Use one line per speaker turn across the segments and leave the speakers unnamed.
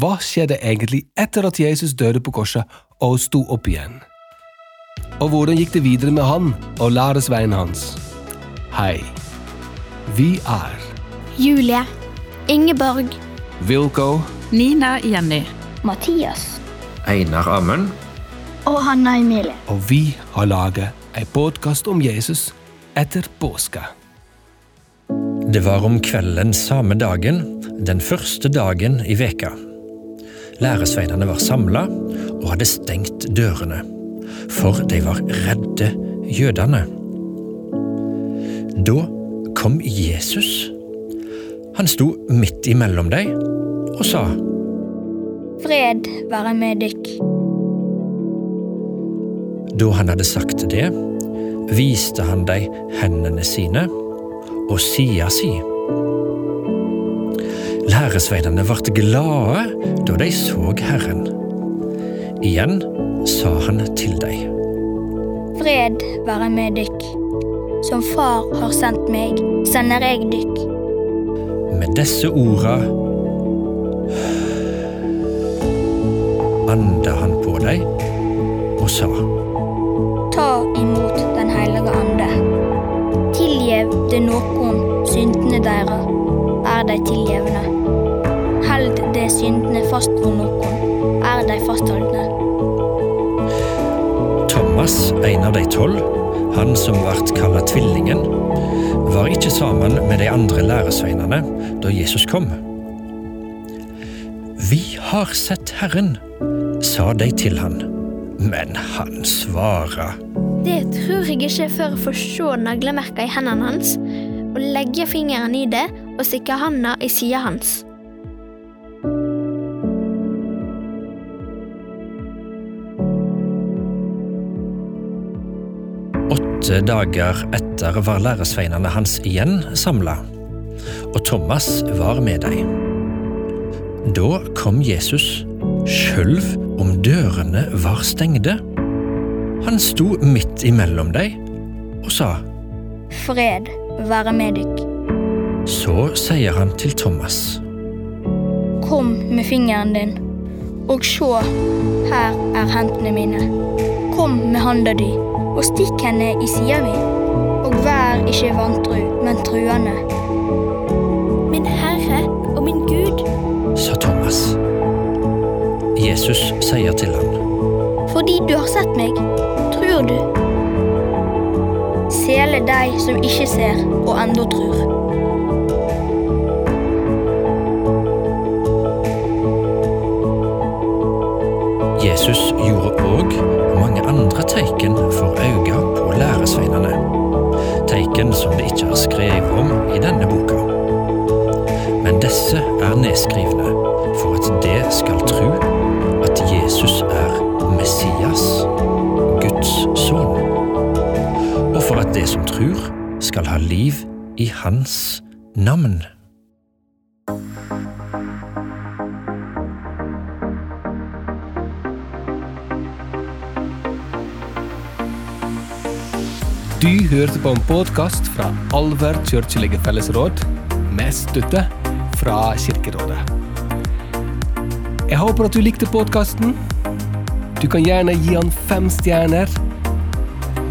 hva skjedde egentlig etter at Jesus døde på korset og sto opp igjen? Og hvordan gikk det videre med han og læresveien hans? Hei, vi er
Julie. Ingeborg.
Wilco,
Nina Jenny.
Mathias.
Einar Amund.
Og Hanna Emilie.
og vi har laget en podkast om Jesus etter påske.
Det var om kvelden samme dagen, den første dagen i veka. Læresveinene var samla og hadde stengt dørene, for de var redde jødene. Da kom Jesus. Han sto midt imellom dem og sa,
Fred være med dykk.
da han hadde sagt det, viste han dem hendene sine og sida si. Læresveinene ble glade da de så Herren. Igjen sa han til dem.
Fred være med dykk. Som far har sendt meg, sender jeg dykk.
Med disse orda anda han på dem og sa.
Ta imot Den hellige ande. Tilgjev det noen syndene deres, er de tilgjevne. Held de syndene fast for noen, er de fastholdne.
Thomas, en av de tolv, han som ble kalt Tvillingen, var ikke sammen med de andre læresveinene da Jesus kom. Vi har sett Herren, sa de til han, men han svara.
Det tror jeg ikke før jeg får se naglemerka i hendene hans, og legge fingeren i det og stikker handa i sida hans.
Åtte dager etter var læresveinene hans igjen samla, og Thomas var med dem. Da kom Jesus, sjøl om dørene var stengde. Han sto midt imellom dem og sa,
Fred være med dykk.
Så sier han til Thomas,
Kom med fingeren din, og se, her er hendene mine. Kom med handa di, og stikk henne i sida mi. Og vær ikke vantru, men truende.
Min Herre og min Gud.
sa Thomas. Jesus sier til ham.
Fordi du har sett meg, tror du. Sele deg som ikke ser, og enda tror.
Jesus gjorde òg mange andre teiken for øynene på læresveinene. Teiken som det ikke er skrevet om i denne boka. Men disse er nedskrivne for at det skal tro at Jesus er Messias, Guds sønn. Og for at det som tror, skal ha liv i hans navn.
Du hørte på en podkast fra Alver kirkelige fellesråd, med støtte fra Kirkerådet. Jeg håper at du likte podkasten. Du kan gjerne gi han fem stjerner,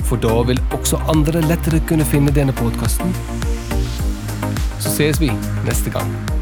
for da vil også andre lettere kunne finne denne podkasten. Så ses vi neste gang.